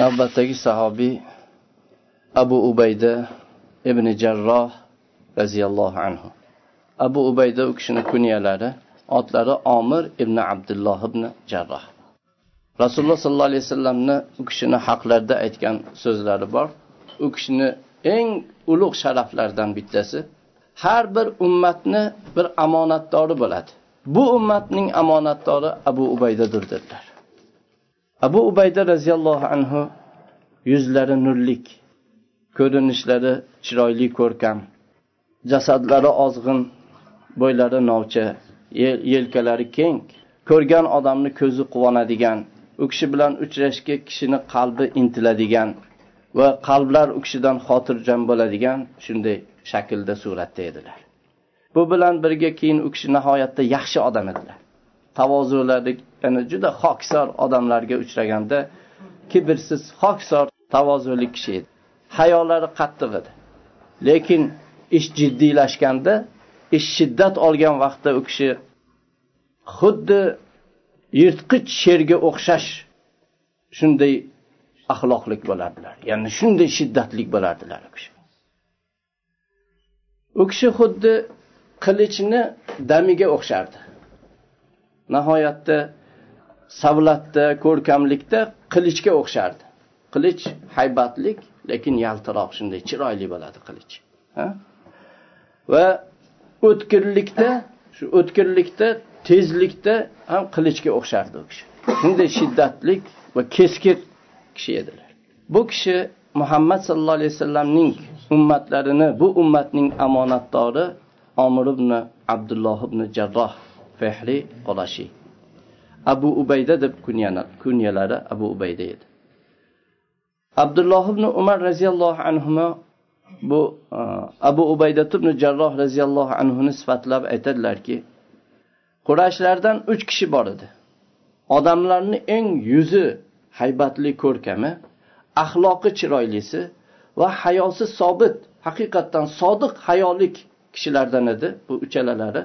navbatdagi sahobiy abu ubayda ibn jarroh roziyallohu anhu. Abu ubayda u kishini kunyalari otlari omir ibn abdulloh ibn jarroh rasululloh sollallohu alayhi vasallamni u kishini haqlarida aytgan so'zlari bor. U kishini eng ulug' sharaflaridan bittasi har bir ummatni bir omonatdori bo'ladi. Bu ummatning omonatdori abu ubaydadir dedilar. Abu ubayda roziyallohu anhu yuzlari nurlik ko'rinishlari chiroyli ko'rkam jasadlari ozg'in bo'ylari novcha yelkalari keng. Ko'rgan odamni ko'zi quvonadigan u kishi bilan uchrashga kishini qalbi intiladigan va qalblar u kishidan xotirjam bo'ladigan shunday shaklda suratda edilar. Bu bilan birga keyin u kishi nihoyatda yaxshi odam edilar. Tavozulari ya'ni juda hokisor odamlarga uchraganda kibrsiz hokisor tavozuli kishi edi. Hayolari qattiq edi. Lekin ish jiddiylashganda ish shiddat olgan vaqtda u kishi xuddi yirtqich sherga o'xshash shunday axloqlik bo'lardilar. Ya'ni shunday shiddatli bo'lardilar u kishi. U kishi xuddi qilichni damiga o'xshardi. Nihoyatda savlatda ko'rkamlikda qilichga o'xshardi. Qilich haybatlik lekin yaltiroq shunday chiroyli bo'ladi qilich va o'tkirlikda shu o'tkirlikda tezlikda ham qilichga o'xshardi u kishi. Shunday shiddatlik va keskir kishi edilar. Bu kishi muhammad sallallohu alayhi vasallamning ummatlarini bu ummatning omonatdori omir ibn abdulloh ibn jarroh fehli qolashi abu ubayda deb kunyalari abu ubayda edi. Abdulloh ibn umar roziyallohu anhu bu e, abu ubayda ibn jarroh roziyallohu anhuni sifatlab aytadilarki qurashlardan uch kishi bor edi. Odamlarni eng yuzi haybatli ko'rkami axloqi chiroylisi va hayosi sobit haqiqatdan sodiq hayolik kishilardan edi bu uchalalari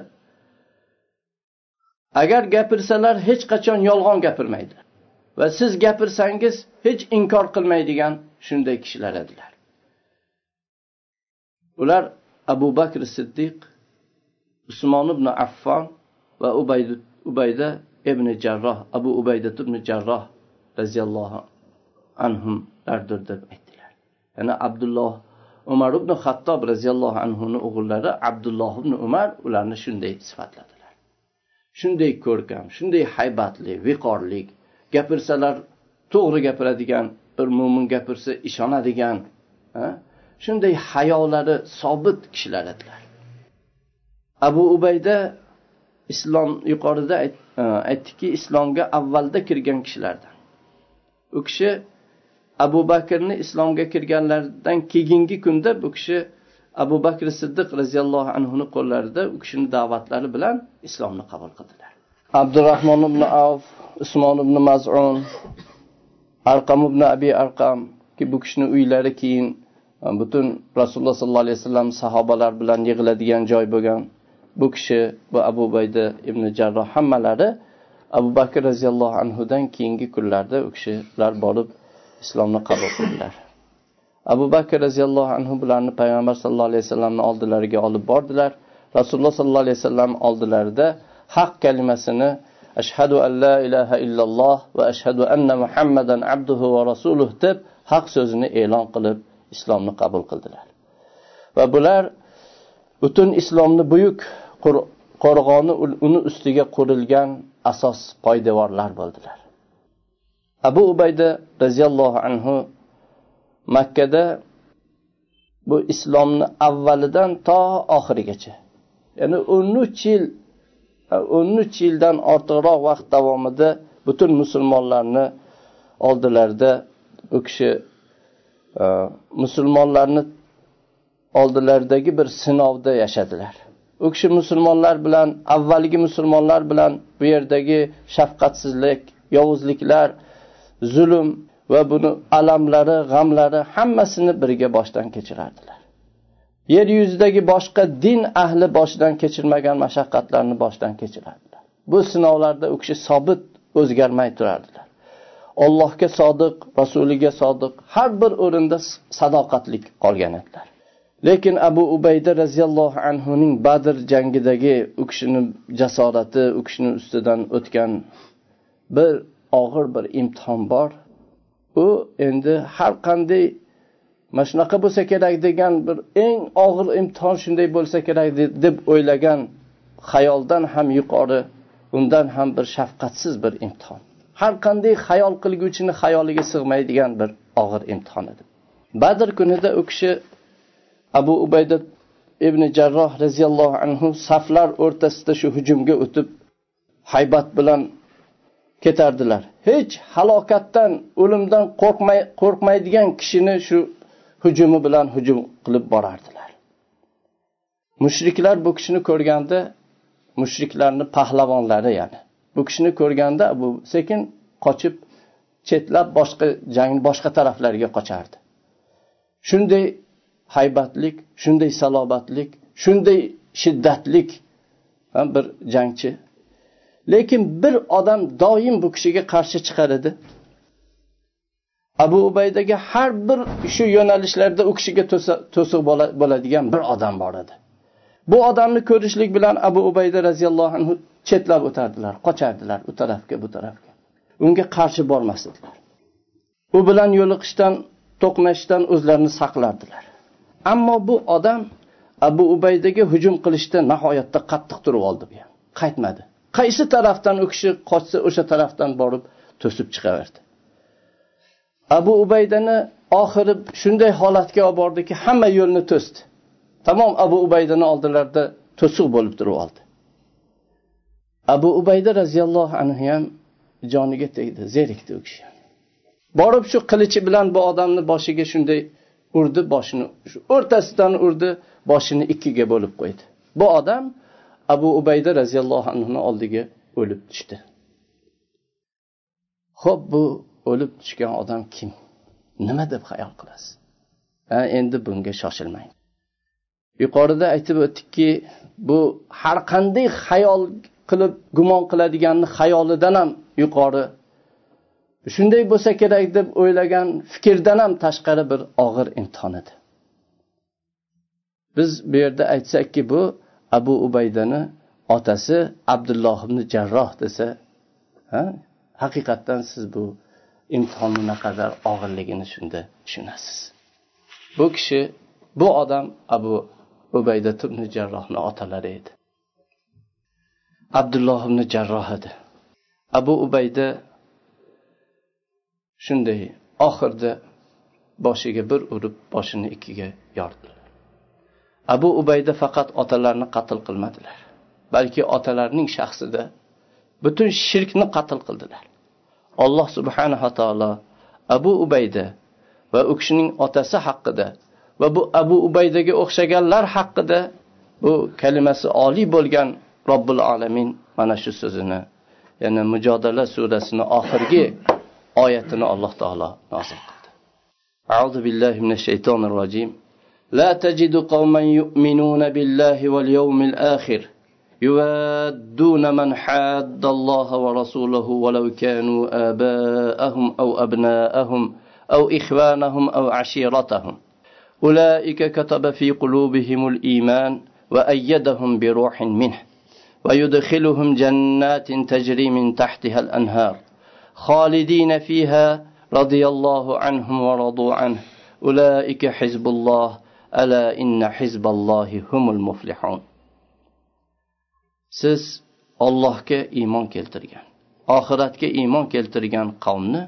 agar gapirsalar hech qachon yolg'on gapirmaydi. Va siz gapirsangiz hech inkor qilmaydigan shunday kishilar edilar. Ular abu bakr siddiq usmon ibn affon va ubayda, ubayda ibn jarroh abu ubayda ibn jarroh roziyallohu anhulardir deb aytdilar. Ya'ni abdulloh umar ibn xattob roziyallohu anhuni o'g'illari abdulloh ibn umar ularni shunday sifatladi shunday ko'rkam shunday haybatli viqorlik gapirsalar to'g'ri gapiradigan bir mo'min gapirsa ishonadigan shunday hayolari sobit kishilar edilar. Abu ubayda islom yuqorida e, aytdikki islomga avvalda kirgan kishilardan. U kishi abu bakrni islomga kirganlaridan keyingi kunda bu kishi abu bakr siddiq roziyallohu anhuni qo'llarida u kishini da'vatlari bilan islomni qabul qildilar. Abdurahmon ibn avf usmon ibn mazun arqam ibn abi arqam ki bu kishini uylari keyin e, butun rasululloh sollallohu alayhi vasallam sahobalar bilan yig'iladigan joy bo'lgan bu kishi bu abu bayda ibn jarroh hammalari abu bakr roziyallohu anhudan keyingi kunlarda u kishilar borib islomni qabul qildilar. Abu bakr roziyallohu anhu bularni payg'ambar sallallohu alayhi vasallamni oldilariga olib bordilar. Rasululloh sollallohu alayhi vasallam oldilarida haq kalimasini ashhadu an la ilaha illalloh va ashhadu anna muhammadan abduhu va rasuluh deb haq so'zini e'lon qilib islomni qabul qildilar. Va bular butun islomni buyuk qo'rg'oni uni ustiga qurilgan asos poydevorlar bo'ldilar. Abu ubayda roziyallohu anhu makkada bu islomni avvalidan to oxirigacha. Ya'ni o'n uch yil o'n uch yildan ortiqroq vaqt davomida butun musulmonlarni oldilarida u kishi musulmonlarni oldilaridagi bir sinovda yashadilar. U kishi musulmonlar bilan avvalgi musulmonlar bilan bu yerdagi shafqatsizlik yovuzliklar zulm va buni alamlari g'amlari hammasini birga boshdan kechirardilar. Yer yuzidagi boshqa din ahli boshidan kechirmagan mashaqqatlarni boshdan kechirardilar. Bu sinovlarda u kishi sobit o'zgarmay turardilar. Ollohga sodiq rasuliga sodiq har bir o'rinda sadoqatlik qolgan edilar. Lekin abu ubayda roziyallohu anhuning badr jangidagi u kishini jasorati u kishini ustidan o'tgan bir og'ir bir imtihon bor. U endi har qanday mana shunaqa bo'lsa kerak degan bir eng og'ir imtihon shunday bo'lsa kerak deb o'ylagan xayoldan ham yuqori undan ham bir shafqatsiz bir imtihon. Har qanday xayol qilguvchini xayoliga sig'maydigan bir og'ir imtihon edi. Badr kunida u kishi abu ubayda ibn jarroh roziyallohu anhu saflar o'rtasida shu hujumga o'tib haybat bilan ketardilar. Hech halokatdan o'limdan qo'rqmay qo'rqmaydigan kishini shu hujumi bilan hujum qilib borardilar. Mushriklar bu kishini ko'rganda mushriklarni pahlavonlari ya'ni. Bu kishini ko'rganda bu sekin qochib chetlab boshqa jangni boshqa taraflarga qochardi. Shunday haybatlik shunday salobatlik shunday shiddatlik bir jangchi lekin bir odam doim bu kishiga qarshi chiqar edi. Abu ubaydaga har bir shu yo'nalishlarda u kishiga to'siq bo'ladigan bir odam bor edi. Bu odamni ko'rishlik bilan abu ubayda roziyallohu anhu chetlab o'tardilar qochardilar u tarafga bu tarafga. Unga qarshi bormas edilar u bilan yo'liqishdan to'qnashishdan o'zlarini saqlardilar. Ammo bu odam abu ubaydaga hujum qilishda nihoyatda qattiq turib oldi bu ham. Qaytmadi. Qaysi tarafdan u kishi qochsa o'sha tarafdan borib to'sib chiqaverdi. Abu ubaydani oxiri shunday holatga olib bordiki hamma yo'lni to'sdi. Tamom abu ubaydani oldilarida to'siq bo'lib turib oldi. Abu ubayda roziyallohu anhu ham joniga tegdi zerikdi u kishi. Borib shu qilichi bilan bu odamni boshiga shunday urdi boshini shu o'rtasidan urdi boshini ikkiga bo'lib qo'ydi. Bu odam abu ubayda roziyallohu anhuni oldiga o'lib tushdi. Ho'p bu o'lib tushgan odam kim? Nima deb xayol qilasiz? Ha endi bunga shoshilmang. Yuqorida aytib o'tdikki bu har qanday xayol qilib gumon qiladiganni xayolidan ham yuqori. Shunday bo'lsa kerak deb o'ylagan fikrdan ham tashqari bir og'ir imtihon edi. Biz bu yerda aytsakki bu abu ubaydani otasi abdulloh ibn jarroh desa ha? Haqiqatdan siz bu imtihonni naqadar og'irligini shunda tushunasiz. Bu kishi bu odam abu ubayda ibn jarrohni otalari edi. Abdulloh ibn jarroh edi. Abu ubayda shunday oxirida boshiga bir urib boshini ikkiga yordilar. abu ubayda faqat otalarini qatl qilmadilar balki otalarining shaxsida butun shirkni qatl qildilar alloh subhanava taolo abu ubayda va u kishining otasi haqida va bu abu ubaydaga o'xshaganlar haqida bu kalimasi oliy bo'lgan robbil alamin mana shu so'zini ya'ni mujodala surasini oxirgi oyatini alloh taolo nozil qildi أعوذ بالله من الشيطان الرجيم لا تجد قوما يؤمنون بالله واليوم الآخر يوادون من حاد الله ورسوله ولو كانوا آباءهم أو أبناءهم أو إخوانهم أو عشيرتهم. أولئك كتب في قلوبهم الإيمان وأيدهم بروح منه ويدخلهم جنات تجري من تحتها الأنهار خالدين فيها رضي الله عنهم ورضوا عنه. أولئك حزب الله ألا إن حزب الله هم المفلحون siz ollohga iymon keltirgan oxiratga iymon keltirgan qavmni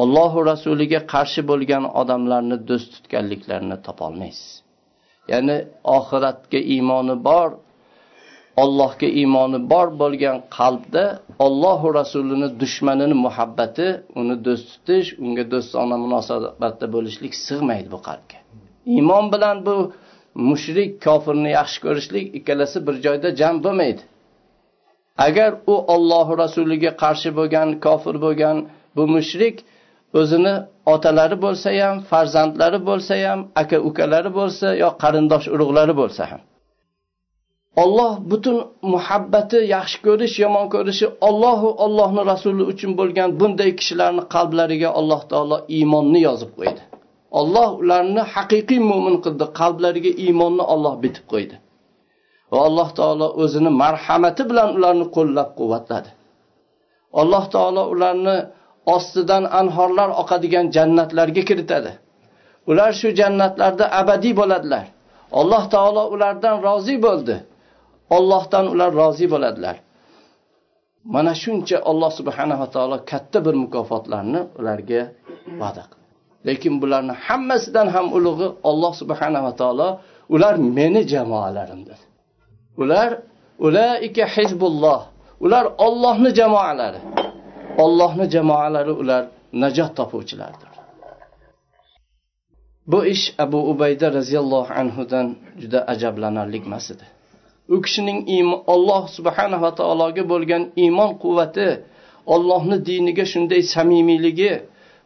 ollohu rasuliga qarshi bo'lgan odamlarni do'st tutganliklarini topolmaysiz ya'ni oxiratga iymoni bor ollohga iymoni bor bo'lgan qalbda ollohu rasulini dushmanini muhabbati uni do'st tutish unga do'stona munosabatda bo'lishlik sig'maydi bu qalbga Iymon bilan bu mushrik kofirni yaxshi ko'rishlik ikkalasi bir joyda jam bo'lmaydi. Agar u Alloh rasuliga qarshi bo'lgan kofir bo'lgan bu mushrik o'zini otalari bo'lsa ham farzandlari bo'lsa ham aka ukalari bo'lsa yo qarindosh urug'lari bo'lsa ham. Olloh butun muhabbati yaxshi ko'rish yomon ko'rishi ollohu ollohni rasuli uchun bo'lgan bunday kishilarni qalblariga alloh taolo iymonni yozib qo'ydi. Olloh ularni haqiqiy mo'min qildi qalblariga iymonni olloh bitib qo'ydi. Va alloh taolo o'zini marhamati bilan ularni qo'llab quvvatladi alloh taolo ularni ostidan anhorlar oqadigan jannatlarga kiritadi. Ular shu jannatlarda abadiy bo'ladilar. Alloh taolo ulardan rozi bo'ldi. Ollohdan ular rozi bo'ladilar. Mana shuncha alloh subhanava taolo katta bir mukofotlarni ularga va'da qildi. Lekin bularni hammasidan ham ulug'i olloh subhanava taolo ular meni jamoalarim dedi ular ulaika hizbulloh ular ollohni jamoalari. Ollohni jamoalari ular najot topuvchilardir. Bu ish abu ubayda roziyallohu anhudan juda ajablanarlik emas edi. U kishining olloh subhanava taologa bo'lgan iymon quvvati ollohni diniga shunday samimiyligi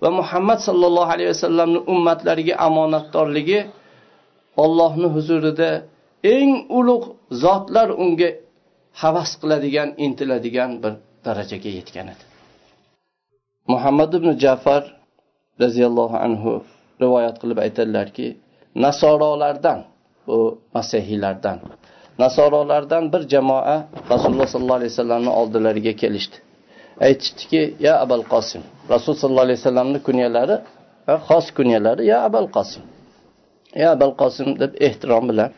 va muhammad sollallohu alayhi vasallamni ummatlariga omonatdorligi ollohni huzurida eng ulug' zotlar unga havas qiladigan intiladigan bir darajaga yetgan edi. Muhammad ibn jafar roziyallohu anhu rivoyat qilib aytadilarki nasorolardan bu masihiylardan nasorolardan bir jamoa rasululloh sollallohu alayhi vasallamni oldilariga kelishdi. Aytishdiki ya abal qosim rasululloh sollallohu alayhi vasallamni kunyalari va xos kunyalari ya abal qosim ya abal qosim deb ehtirom bilan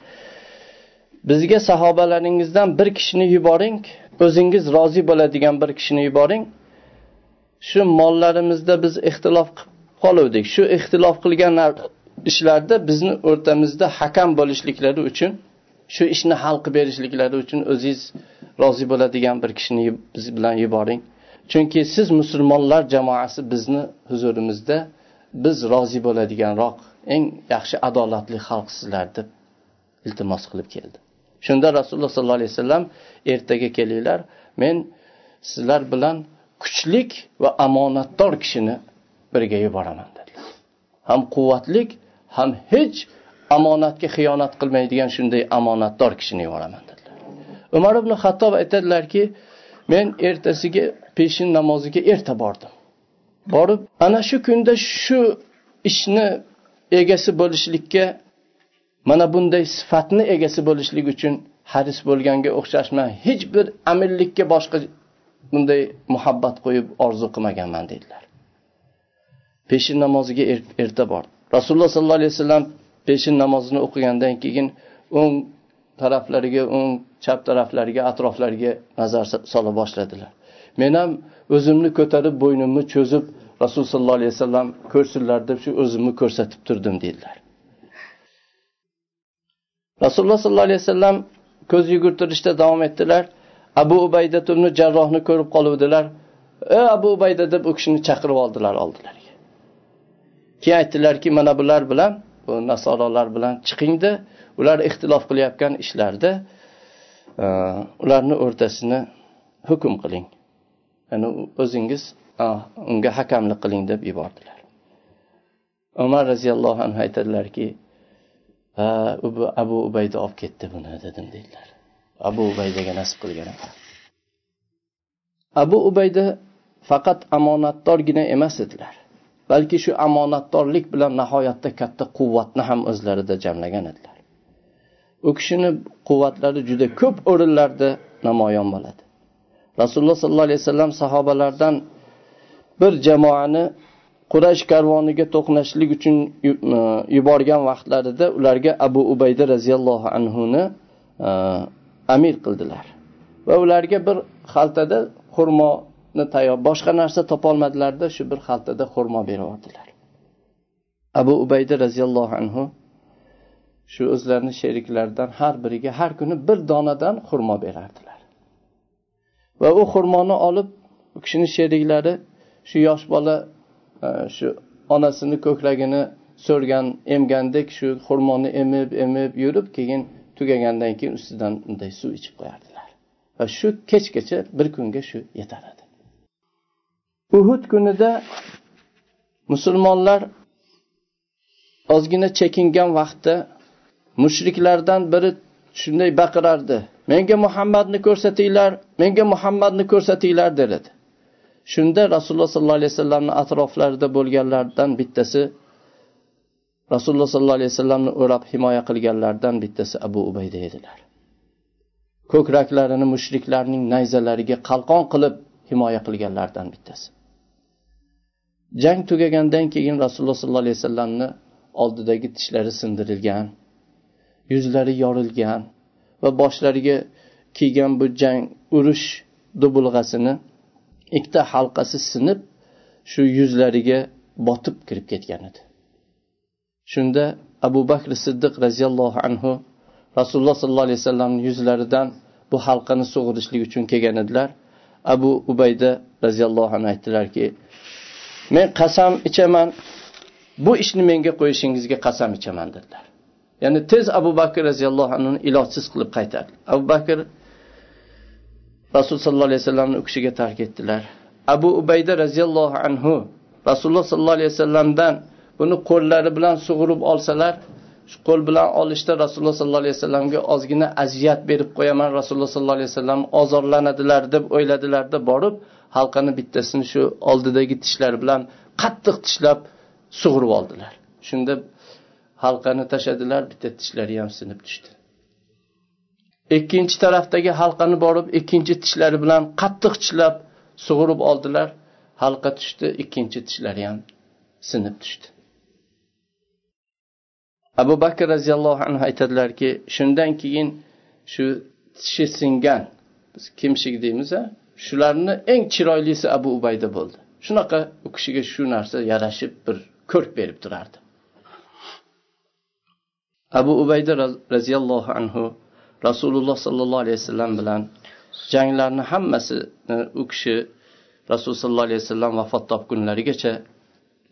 bizga sahobalaringizdan bir kishini yuboring o'zingiz rozi bo'ladigan bir kishini yuboring. Shu mollarimizda biz ixtilof qilib qoluvdik. Shu ixtilof qilgan ishlarda bizni o'rtamizda hakam bo'lishliklari uchun shu ishni hal qilib berishliklari uchun o'zingiz rozi bo'ladigan bir kishini biz bilan yuboring. Chunki siz musulmonlar jamoasi bizni huzurimizda biz rozi bo'ladiganroq eng yaxshi adolatli xalq sizlar deb iltimos qilib keldi. Shunda rasululloh sollallohu alayhi vasallam ertaga kelinglar men sizlar bilan kuchlik va omonatdor kishini birga yuboraman dedilar. Ham quvvatlik ham hech omonatga xiyonat qilmaydigan shunday omonatdor kishini yuboraman dedilar. Umar ibn hattob aytadilarki men ertasiga peshin namoziga erta bordim. Borib ana shu kunda shu ishni egasi bo'lishlikka mana bunday sifatni egasi bo'lishlik uchun haris bo'lganga o'xshashman hech bir amirlikka boshqa bunday muhabbat qo'yib orzu qilmaganman deydilar peshin namoziga er-, erta bordi rasululloh sollallohu alayhi vasallam peshin namozini o'qigandan keyin o'ng taraflariga o'ng chap taraflariga atroflariga nazar sola boshladilar. Men ham o'zimni ko'tarib bo'ynimni cho'zib rasululloh sollallohu alayhi vasallam ko'rsinlar deb shu o'zimni ko'rsatib turdim dedilar. Rasululloh sollallohu alayhi vasallam ko'z yugurtirishda davom etdilar. Abu ubayda ibn jarrohni ko'rib qoluvdilar. Ey abu ubayda deb u kishini chaqirib oldilar oldilariga. Keyin aytdilarki mana bular bilan bu nasorolar bilan chiqingda. Ular ixtilof qilayotgan ishlarda e, ularni o'rtasini hukm qiling. Ya'ni o'zingiz unga hakamlik qiling deb yubordilar. Umar roziyallohu anhu aytadilarki ha abu ubayda olib ketdi buni dedim deydilar abu ubaydaga nasib qilgan abu ubayda faqat omonatdorgina emas edilar. Balki shu omonatdorlik bilan nihoyatda katta quvvatni ham o'zlarida jamlagan edilar. U kishini quvvatlari juda ko'p o'rinlarda namoyon bo'ladi. Rasululloh sollallohu alayhi vasallam sahobalardan bir jamoani quraysh karvoniga to'qnashlik uchun e, yuborgan vaqtlarida ularga abu ubayda roziyallohu anhuni e, amir qildilar. Va ularga bir xaltada xurmo tayyor boshqa narsa topolmadilarda shu bir xaltada xurmo berib abu ubayda roziyallohu anhu shu o'zlarini sheriklaridan har biriga har kuni bir donadan xurmo berardilar. Va u xurmoni olib u kishini sheriklari shu yosh bola e, shu onasini ko'kragini so'rgan emgandek shu xurmoni emib emib yurib keyin tugagandan keyin ustidan unday suv ichib qo'yardilar. Va shu kechgacha bir kunga shu yetar edi. Uhud kunida musulmonlar ozgina chekingan vaqtda mushriklardan biri shunday baqirardi. Menga muhammadni ko'rsatinglar menga muhammadni ko'rsatinglar dedi shunda rasululloh sollallohu alayhi vasallamni atroflarida bo'lganlardan bittasi rasululloh sollallohu alayhi vasallamni o'rab himoya qilganlardan bittasi abu ubayda edilar. Ko'kraklarini mushriklarning nayzalariga qalqon qilib himoya qilganlardan bittasi. Jang tugagandan keyin rasululloh sollallohu alayhi vasallamni oldidagi tishlari sindirilgan yuzlari yorilgan va boshlariga kiygan bu jang urush dubulg'asini ikkita halqasi sinib shu yuzlariga botib kirib ketgan edi. Shunda abu bakr siddiq roziyallohu anhu rasululloh sollallohu alayhi vasallamni yuzlaridan bu halqani sug'urishlik uchun kelgan edilar. Abu ubayda roziyallohu anhu aytdilarki men qasam ichaman bu ishni menga qo'yishingizga qasam ichaman dedilar. Ya'ni tez abu bakr roziyallohu anhuni ilojsiz qilib qaytardi abu bakr rasululloh sollallohu alayhi vasallamni u kishiga tark etdilar. Abu ubayda roziyallohu anhu rasululloh sollallohu alayhi vasallamdan buni qo'llari bilan sug'urib olsalar shu qo'l bilan olishda rasululloh sollallohu alayhi vasallamga ozgina aziyat berib qo'yaman rasululloh sollallohu alayhi vasallam ozorlanadilar deb o'yladilarda borib halqani bittasini shu oldidagi tishlari bilan qattiq tishlab sug'urib oldilar. Shunda halqani tashladilar bitta tishlari ham sinib tushdi. Ikkinchi tarafdagi halqani borib ikkinchi tishlari bilan qattiq tishlab sug'urib oldilar. Halqa tushdi ikkinchi tishlari ham sinib tushdi. Abu bakr roziyallohu anhu aytadilarki shundan keyin shu tishi singan biz kimshik deymiz shularni eng chiroylisi abu ubayda bo'ldi. Shunaqa u kishiga shu narsa yarashib bir ko'rk berib turardi. Abu ubayda roziyallohu anhu rasululloh sollallohu alayhi vasallam bilan janglarni hammasini u kishi rasululloh sollallohu alayhi vasallam vafot topgunlarigacha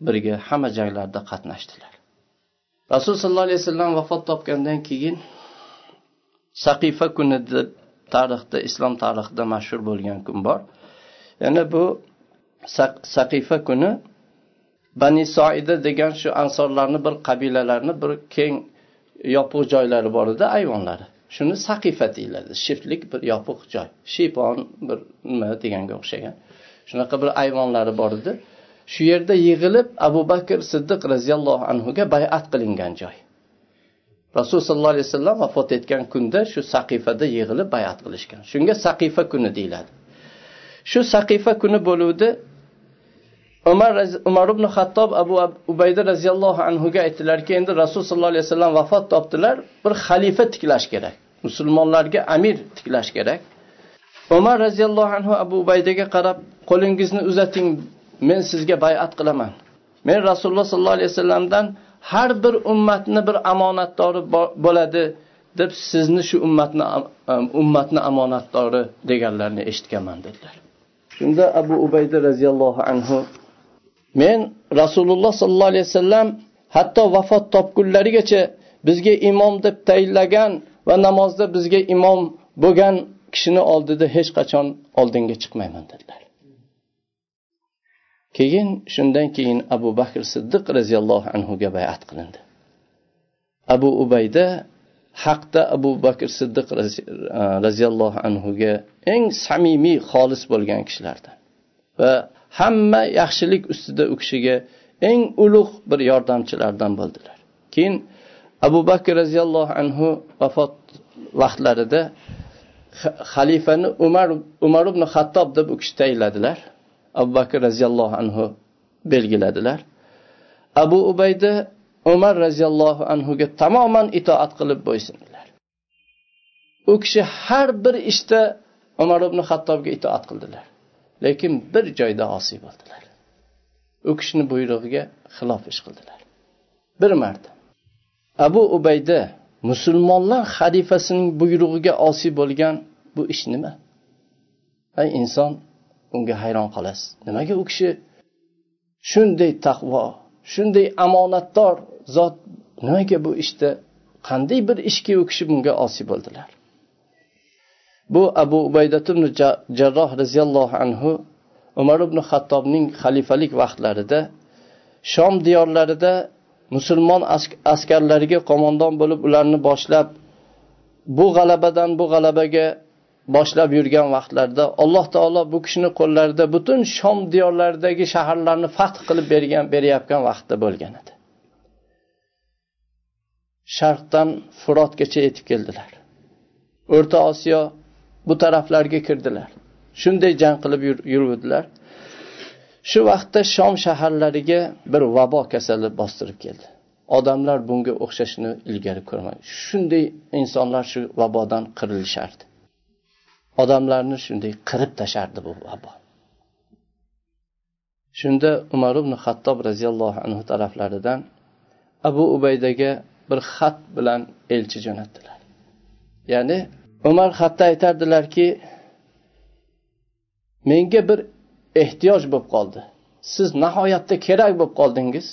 birga hamma janglarda qatnashdilar. Rasululloh sollallohu alayhi vasallam vafot topgandan keyin saqifa kuni deb tarixda islom tarixida mashhur bo'lgan kun bor. Yana bu saqifa kuni bani soida degan shu ansorlarni bir qabilalarni bir keng yopiq joylari bor edi ayvonlari shuni saqifa deyiladi. Shiftlik bir yopiq joy. Shipon bir nima deganga o'xshagan. Shunaqa bir ayvonlari bor edi. Shu yerda yig'ilib abu bakr siddiq roziyallohu anhuga bayat qilingan joy. Rasululloh sollallohu alayhi vasallam vafot etgan kunda shu saqifada yig'ilib bayat qilishgan. Shunga saqifa kuni deyiladi. Shu saqifa kuni bo'luvdi umar umar ibn hattob abu ubayda roziyallohu anhuga aytdilarki endi rasululloh sollallohu alayhi vasallam vafot topdilar bir xalifa tiklash kerak musulmonlarga amir tiklash kerak. Umar roziyallohu anhu abu ubaydaga qarab qo'lingizni uzating men sizga bayat qilaman. Men rasululloh sollallohu alayhi vasallamdan har bir ummatni bir omonatdori bo'ladi deb sizni shu ummatni ummatni omonatdori deganlarini eshitganman dedilar. Shunda abu ubayda roziyallohu anhu men rasululloh sollallohu alayhi vasallam hatto vafot topgunlarigacha bizga imom deb tayinlagan va namozda bizga imom bo'lgan kishini oldida hech qachon oldinga chiqmayman dedilar. Keyin shundan keyin abu bakr siddiq roziyallohu anhuga bayat qilindi. Abu ubayda haqda abu bakr siddiq roziyallohu anhuga eng samimiy xolis bo'lgan kishilardan va hamma yaxshilik ustida u kishiga eng ulug' bir yordamchilardan bo'ldilar. Keyin abu bakr roziyallohu anhu vafot vaqtlarida xalifani umar umar ibn xattob deb u kishi tayinladilar. Abu bakr roziyallohu anhu belgiladilar. Abu ubayda umar roziyallohu anhuga tamoman itoat qilib bo'ysundilar. U kishi har bir ishda umar ibn xattobga itoat qildilar. Lekin bir joyda osiy bo'ldilar u kishini buyrug'iga xilof ish qildilar. Bir marta. Abu ubayda musulmonlar xalifasining buyrug'iga osiy bo'lgan bu ish nima? Ay inson unga hayron qolasiz. Nimaga u kishi shunday taqvo shunday omonatdor zot nimaga bu ishda qanday bir ishga u kishi bunga osiy bo'ldilar? Bu abu ubaydat ibn jarroh roziyallohu anhu umar ibn xattobning xalifalik vaqtlarida shom diyorlarida musulmon askarlariga qo'mondon bo'lib ularni boshlab bu g'alabadan bu g'alabaga boshlab yurgan vaqtlarida alloh taolo bu kishini qo'llarida butun shom diyorlaridagi shaharlarni fath qilib bergan berayotgan vaqtda bo'lgan edi. Sharqdan furotgacha yetib keldilar. O'rta osiyo bu taraflarga kirdilar. Shunday jang qilib yuruvdilar. Shu vaqtda shom shaharlariga bir vabo kasali bostirib keldi. Odamlar bunga o'xshashni ilgari ko'rmagan shunday insonlar shu vabodan qirilishardi odamlarni shunday qirib tashlardi bu vabo. Shunda umar ibn hattob roziyallohu anhu taraflaridan abu ubaydaga bir xat bilan elchi jo'natdilar. Ya'ni umar xatda aytardilarki menga bir ehtiyoj bo'lib qoldi. Siz nihoyatda kerak bo'lib qoldingiz.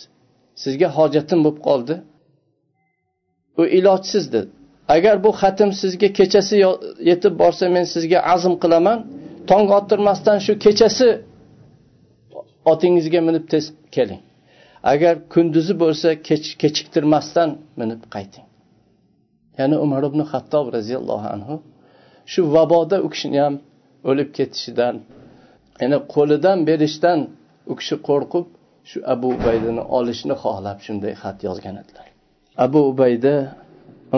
Sizga hojatim bo'lib qoldi. U ilojsiz dedi agar bu xatim sizga kechasi yetib borsa men sizga azm qilaman. Tong ottirmasdan shu kechasi otingizga minib tez keling. Agar kunduzi bo'lsa kech kechiktirmasdan minib qayting. Ya'ni umar ibn hattob roziyallohu anhu shu vaboda u kishini ham o'lib ketishidan ya'ni qo'lidan berishdan u kishi qo'rqib shu abu ubaydani olishni xohlab shunday xat yozgan edilar. Abu ubayda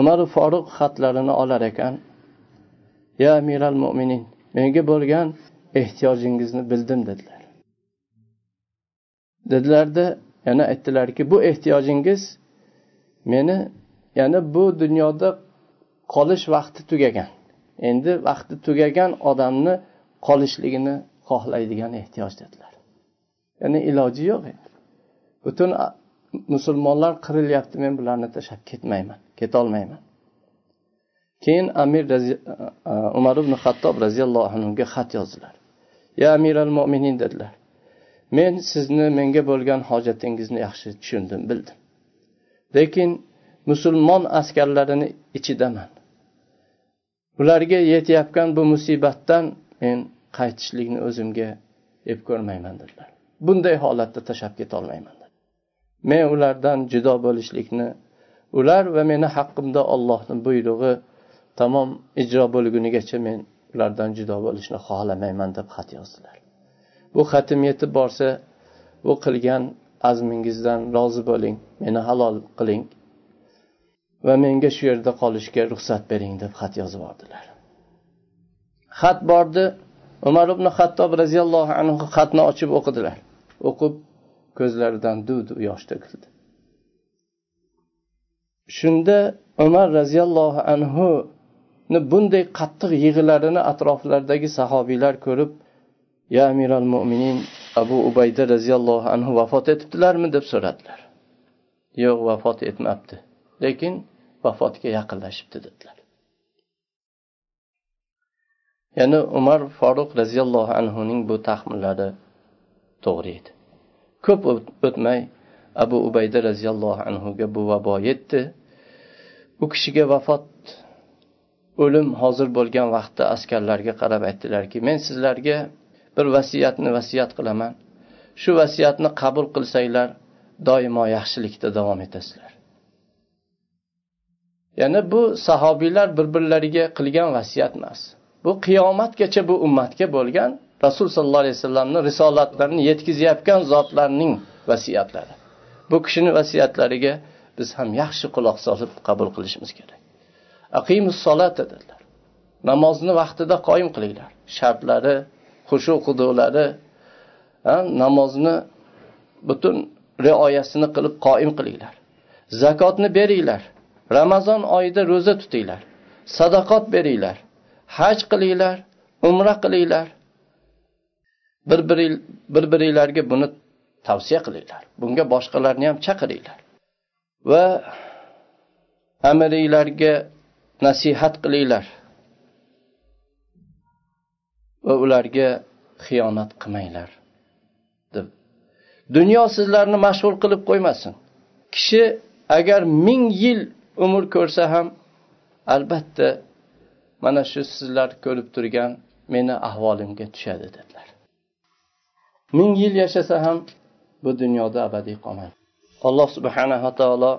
umar foruq xatlarini olar ekan. Ya amiral mo'minin menga bo'lgan ehtiyojingizni bildim dedilar. Dedilarda yana aytdilarki bu ehtiyojingiz meni ya'ni bu dunyoda qolish vaqti tugagan. Endi vaqti tugagan odamni qolishligini xohlaydigan ehtiyoj dedilar. Ya'ni iloji yo'q butun musulmonlar qirilyapti men bularni tashlab ketmayman ketolmayman. Keyin amir umar ibn hattob roziyallohu anhuga xat yozdilar. Ya amiral mo'minin dedilar. Men sizni menga bo'lgan hojatingizni yaxshi tushundim bildim. Lekin musulmon askarlarini ichidaman. Ularga yetayotgan bu musibatdan men qaytishlikni o'zimga ep ko'rmayman dedilar. Bunday holatda tashlab ketolmayman men ulardan judo bo'lishlikni ular va meni haqqimda ollohni buyrug'i tamom ijro bo'lgunigacha men ulardan judo bo'lishni xohlamayman deb xat yozdilar. Bu xatim yetib borsa bu qilgan azmingizdan rozi bo'ling meni halol qiling. Va menga shu yerda qolishga ruxsat bering deb xat yozib yubordilar xat bordi. Umar ibn hattob roziyallohu anhu xatni ochib o'qidilar. O'qib ko'zlaridan duv duv yosh to'kildi shunda umar roziyallohu anhuni bunday qattiq yig'ilarini atroflaridagi sahobiylar ko'rib ya amiral mo'minin abu ubayda roziyallohu anhu vafot etibdilarmi? deb so'radilar. Yo'q vafot etmabdi. Lekin vafotga yaqinlashibdi dedilar. Ya'ni umar foruq roziyallohu anhuning bu taxminlari to'g'ri edi. Ko'p o'tmay abu ubayda roziyallohu anhuga bu vabo yetdi. U kishiga vafot o'lim hozir bo'lgan vaqtda askarlarga qarab aytdilarki men sizlarga bir vasiyatni vasiyat qilaman. Shu vasiyatni qabul qilsanglar doimo yaxshilikda davom etasizlar. Ya'ni bu sahobiylar bir birlariga qilgan vasiyat emas. Bu qiyomatgacha bu ummatga bo'lgan rasul sollallohu alayhi vasallamni risolatlarini yetkazayotgan zotlarning vasiyatlari. Bu kishini vasiyatlariga biz ham yaxshi quloq solib qabul qilishimiz kerak. Aqimus solat dedilar. Namozni vaqtida qoyim qilinglar. Shartlari xushu hudulari namozni butun rioyasini qilib qoim qilinglar. Zakotni beringlar. Ramazon oyida ro'za tutinglar sadaqot beringlar haj qilinglar umra qilinglar. Bir bir buni tavsiya qilinglar. Bunga boshqalarni ham chaqiringlar. Va amiringlarga nasihat qilinglar. Va ularga xiyonat qilmanglar. Deb. Dunyo sizlarni mashg'ul qilib qo'ymasin. Kishi agar 1000 yil umr ko'rsa ham albatta mana shu sizlar ko'rib turgan meni ahvolimga tushadi dedilar. Ming yil yashasa ham bu dunyoda abadiy qolmaydi alloh subhanava taolo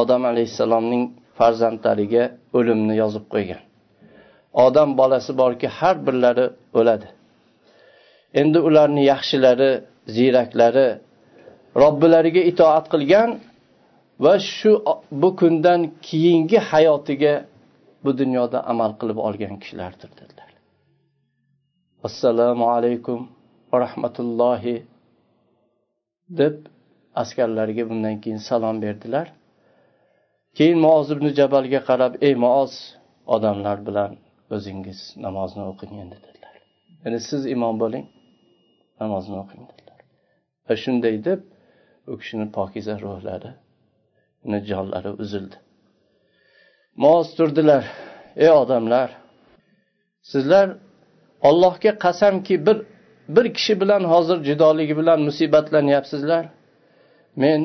odam alayhissalomning farzandlariga o'limni yozib qo'ygan. Odam bolasi borki har birlari o'ladi. Endi ularni yaxshilari ziyraklari robbilariga itoat qilgan va shu bu kundan keyingi hayotiga bu dunyoda amal qilib olgan kishilardir dedilar. Assalomu alaykum va rahmatullohi deb askarlarga bundan keyin salom berdilar. Keyin mooz ibn jabalga qarab ey mooz odamlar bilan o'zingiz namozni o'qing endi dedilar. Ya'ni siz imom bo'ling namozni o'qing dedilar. Va shunday deb u kishini pokiza ruhlari jonlari uzildi. Moz turdilar. Ey odamlar sizlar ollohga qasamki bir bir kishi bilan hozir judoligi bilan musibatlanyapsizlar. Men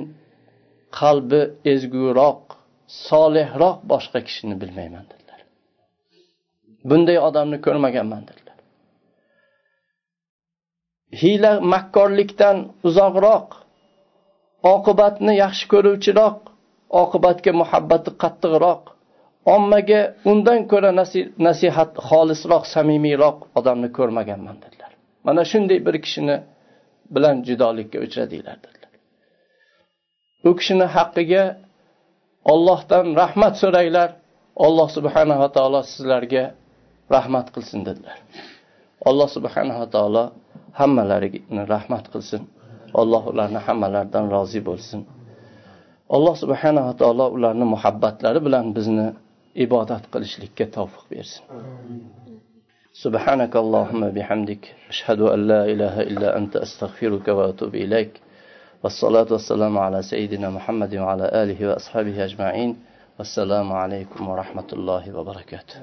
qalbi ezguroq solihroq boshqa kishini bilmayman dedilar. Bunday odamni ko'rmaganman dedilar. Hiyla makkorlikdan uzoqroq oqibatni yaxshi ko'ruvchiroq oqibatga muhabbati qattiqroq ommaga undan ko'ra nasihat xolisroq samimiyroq odamni ko'rmaganman dedilar. Mana shunday bir kishini bilan judolikka uchradinglar dedilar. U kishini haqqiga ollohdan rahmat so'ranglar. Alloh subhanava taolo sizlarga rahmat qilsin dedilar. Alloh subhanava taolo hammalariga rahmat qilsin. Alloh ularni hammalaridan rozi bo'lsin. Alloh subhanava taolo ularni muhabbatlari bilan bizni ibodat qilishlikka tavfiq bersin. سبحانك اللهم بحمدك أشهد أن لا إله إلا أنت أستغفرك وأتوب إليك والصلاة والسلام على سيدنا محمد وعلى آله وأصحابه أجمعين والسلام عليكم ورحمة الله وبركاته